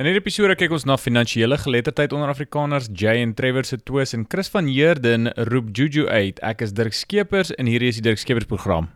In hierdie episode kyk ons na finansiële geletterdheid onder Afrikaners, Jay en Trevor se twis en Chris van Heerden roep Juju uit. Ek is Dirk Skeepers en hierdie is die Dirk Skeepers program.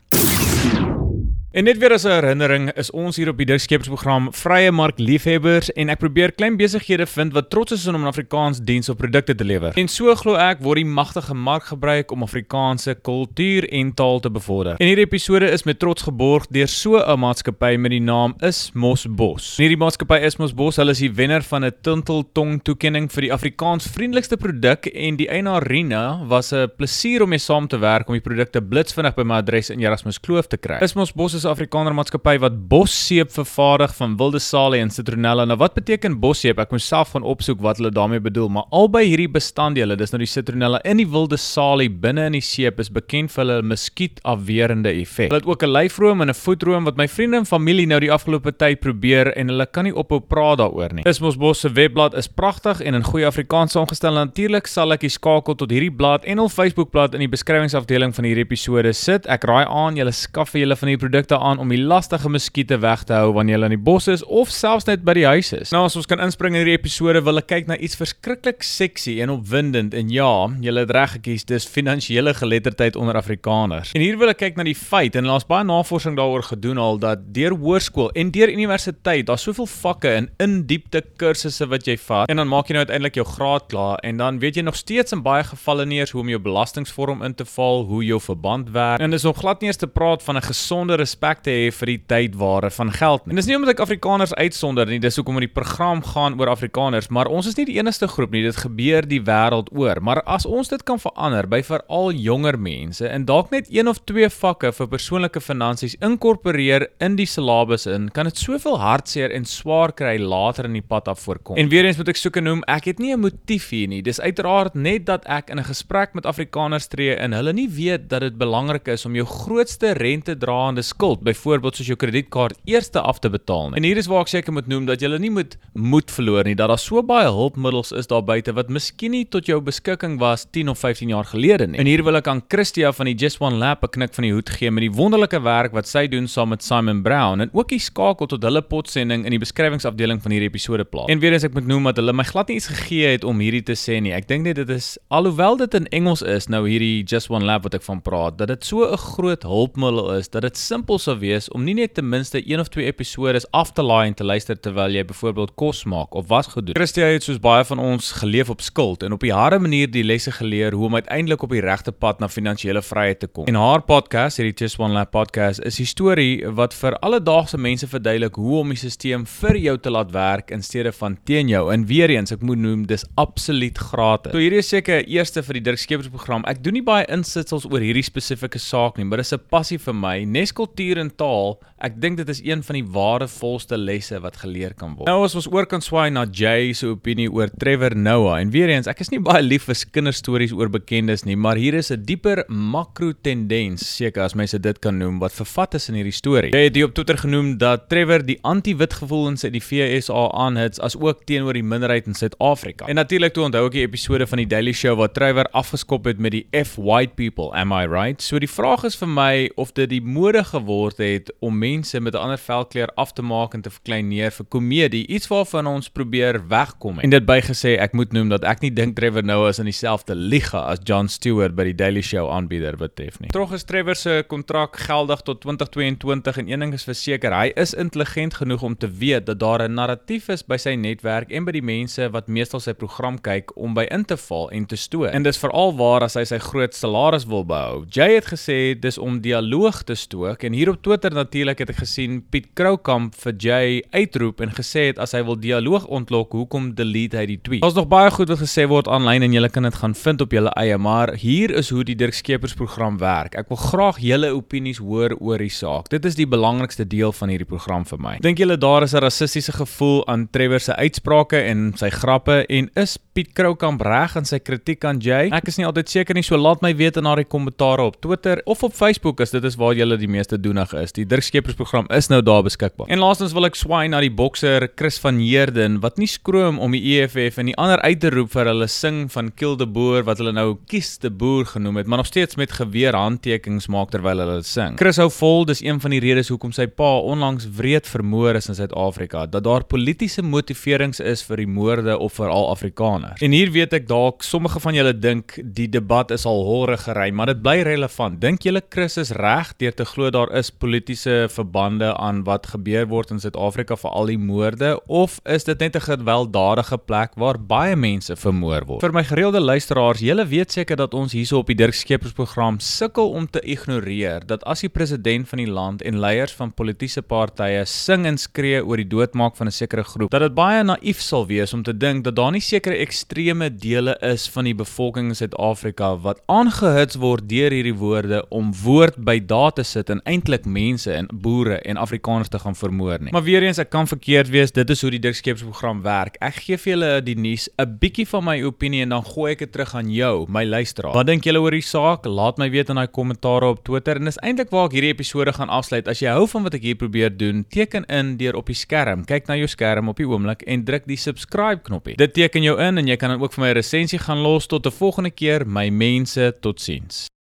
En net weer as 'n herinnering, is ons hier op die Digskepersprogram vrye mark liefhebbers en ek probeer klein besighede vind wat trots is om in Afrikaans diens of produkte te lewer. En so glo ek word die magtige mark gebruik om Afrikaanse kultuur en taal te bevorder. En hierdie episode is met trots geborg deur so 'n maatskappy met die naam Is Mos Bos. Hierdie maatskappy Is Mos Bos, hulle is die wenner van 'n Tinteltong toekenning vir die Afrikaans vriendelikste produk en die eienaar Rina was 'n plesier om mee saam te werk om die produkte blitsvinnig by my adres in Erasmus Kloof te kry. Is Mos Bos is 'n Afrikaner maatskappy wat bosseep vervaardig van wilde salie en sitronella. Nou wat beteken bosseep? Ek moes self gaan opsoek wat hulle daarmee bedoel, maar albei hierdie bestanddele, dis nou die sitronella en die wilde salie binne in die seep is bekend vir hulle muskietafwerende effek. Hulle het ook 'n lyfroom en 'n voetroom wat my vriende en familie nou die afgelope tyd probeer en hulle kan nie ophou praat daaroor nie. Ismos Bos se webblad is pragtig en in goeie Afrikaans saamgestel. Natuurlik sal ek die skakel tot hierdie blad en hul Facebookblad in die beskrywingsafdeling van hierdie episode sit. Ek raai aan julle skaf vir julle van hierdie produkte aan om die lastige muskiete weg te hou wanneer jy in die bos is of selfs net by die huis is. Nou as ons kan inspring in hierdie episode wil ek kyk na iets verskriklik seksie en opwindend en ja, jy het reg gekies, dis finansiële geletterdheid onder Afrikaners. En hier wil ek kyk na die feit en daar's baie navorsing daaroor gedoen al dat deur hoërskool en deur universiteit, daar's soveel vakke en in-diepte kursusse wat jy vat en dan maak jy nou uiteindelik jou graad klaar en dan weet jy nog steeds in baie gevalle nie eens hoe om jou belastingvorm in te val, hoe jou verband werk. En dis nog glad nie eens te praat van 'n gesonde respek te hê vir die tydware van geld. En dis nie omdat ek Afrikaners uitsonder nie, dis hoekom die program gaan oor Afrikaners, maar ons is nie die enigste groep nie, dit gebeur die wêreld oor. Maar as ons dit kan verander by veral jonger mense en dalk net een of twee vakke vir persoonlike finansies inkorporeer in die syllabus in, kan dit soveel hartseer en swaar kry later in die pad af voorkom. En weer eens moet ek soeke noem, ek het nie 'n motief hier nie. Dis uiteraard net dat ek in 'n gesprek met Afrikaners tree en hulle nie weet dat dit belangrik is om jou grootste rentedraende skuld, byvoorbeeld soos jou kredietkaart eerste af te betaal nie. En hier is waar ek seker moet noem dat jy nie moet moed verloor nie dat daar so baie hulpmiddels is daar buite wat miskien nie tot jou beskikking was 10 of 15 jaar gelede nie. En hier wil ek aan Christia van die Just One Lab 'n knik van die hoed gee met die wonderlike werk wat sy doen saam met Simon Brown en ook die skakel tot hulle potsending in die beskrywingsafdeling van hierdie episode plaas. En weer eens ek moet noem dat hulle my glad nie iets gegee het om hierdie te sê nie. Ek dink net dit is alhoewel dit in Engels is nou hierdie Just One Lab wat ek van praat, dat dit so 'n groot hulpmiddel is dat dit simpel sou wees om nie net ten minste een of twee episode af te laai en te luister terwyl jy byvoorbeeld kos maak of was gedoen. Christia het soos baie van ons geleef op skuld en op die harde manier die lesse geleer hoe om uiteindelik op die regte pad na finansiële vryheid te kom. En haar podcast, hierdie Just One Lap podcast, is 'n storie wat vir alledaagse mense verduidelik hoe om die stelsel vir jou te laat werk in steede van teen jou. En weer eens, ek moet noem, dis absoluut gratis. So hierdie is seker eerste vir die Dirk Skeepers program. Ek doen nie baie insitsels oor hierdie spesifieke saak nie, maar dit is 'n passie vir my. Neskultuur en taal Ek dink dit is een van die waardevolste lesse wat geleer kan word. Nou as ons oor kan swaai na Jay se opinie oor Trevor Noah en weer eens, ek is nie baie lief vir kinderstories oor bekendes nie, maar hier is 'n dieper makro tendens, seker as mense dit kan noem, wat vervat is in hierdie storie. Jy het op Twitter genoem dat Trevor die anti-wit gevoelens uit die FSA aanhits as ook teenoor die minderheid in Suid-Afrika. En natuurlik toe onthou ek die episode van die Daily Show waar Trevor afgeskop het met die F white people, am I right? So die vraag is vir my of dit die mode geword het om mense met 'n ander velkleur af te maak en te verkleineer vir komedie, iets waarvan ons probeer wegkom. En dit bygesê, ek moet noem dat ek nie dink Trevor Noah is in dieselfde liga as Jon Stewart by die Daily Show aanbieder betref nie. Trog is Trevor se kontrak geldig tot 2022 en een ding is verseker, hy is intelligent genoeg om te weet dat daar 'n narratief is by sy netwerk en by die mense wat meestal sy program kyk om by in te val en te stoor. En dis veral waar as hy sy groot salaris wil behou. Jay het gesê dis om dialoog te stook en hier op Twitter natuurlik het ek gesien Piet Kroukamp vir Jay uitroep en gesê het as hy wil dialoog ontlok, hoekom delete hy die tweet. Daar's nog baie goed wat gesê word aanlyn en julle kan dit gaan vind op julle eie, maar hier is hoe die Dirk Skeepers program werk. Ek wil graag julle opinies hoor oor die saak. Dit is die belangrikste deel van hierdie program vir my. Dink julle daar is 'n rassistiese gevoel aan Trevor se uitsprake en sy grappe en is Piet Kroukamp reg in sy kritiek aan Jay? Ek is nie altyd seker nie, so laat my weet in daardie kommentaare op Twitter of op Facebook as dit is waar julle die meeste doen aldoenig is. Die Dirk Skeepers program is nou daar beskikbaar. En laastens wil ek swaai na die bokser Chris van Heerden wat nie skroom om die EFF en die ander uit te roep vir hulle sing van Kill the Boer wat hulle nou Kies the Boer genoem het, maar nog steeds met geweer handtekens maak terwyl hulle sing. Chris hou vol, dis een van die redes hoekom sy pa onlangs wreed vermoor is in Suid-Afrika, dat daar politieke motiverings is vir die moorde op veral Afrikaners. En hier weet ek dalk sommige van julle dink die debat is al holre gery, maar dit bly relevant. Dink julle Chris is reg deur te glo daar is politieke verbande aan wat gebeur word in Suid-Afrika vir al die moorde of is dit net 'n gewelddadige plek waar baie mense vermoor word? Vir my gereelde luisteraars, julle weet seker dat ons hierso op die Dirk Skeepers program sukkel om te ignoreer dat as die president van die land en leiers van politieke partye sing en skree oor die doodmaak van 'n sekere groep, dat dit baie naïef sal wees om te dink dat daar nie sekere ekstreme dele is van die bevolking in Suid-Afrika wat aangehits word deur hierdie woorde om woord by daad te sit en eintlik mense en boere en Afrikaners te gaan vermoor nie. Maar weer eens, ek kan verkeerd wees. Dit is hoe die Dirk Skeepers program werk. Ek gee vir julle die nuus, 'n bietjie van my opinie en dan gooi ek dit terug aan jou, my luisteraar. Wat dink julle oor die saak? Laat my weet in daai kommentare op Twitter en dis eintlik waar ek hierdie episode gaan afsluit. As jy hou van wat ek hier probeer doen, teken in deur op die skerm. Kyk na jou skerm op die oomblik en druk die subscribe knoppie. Dit teken jou in en jy kan dan ook vir my 'n resensie gaan los tot 'n volgende keer, my mense. Totsiens.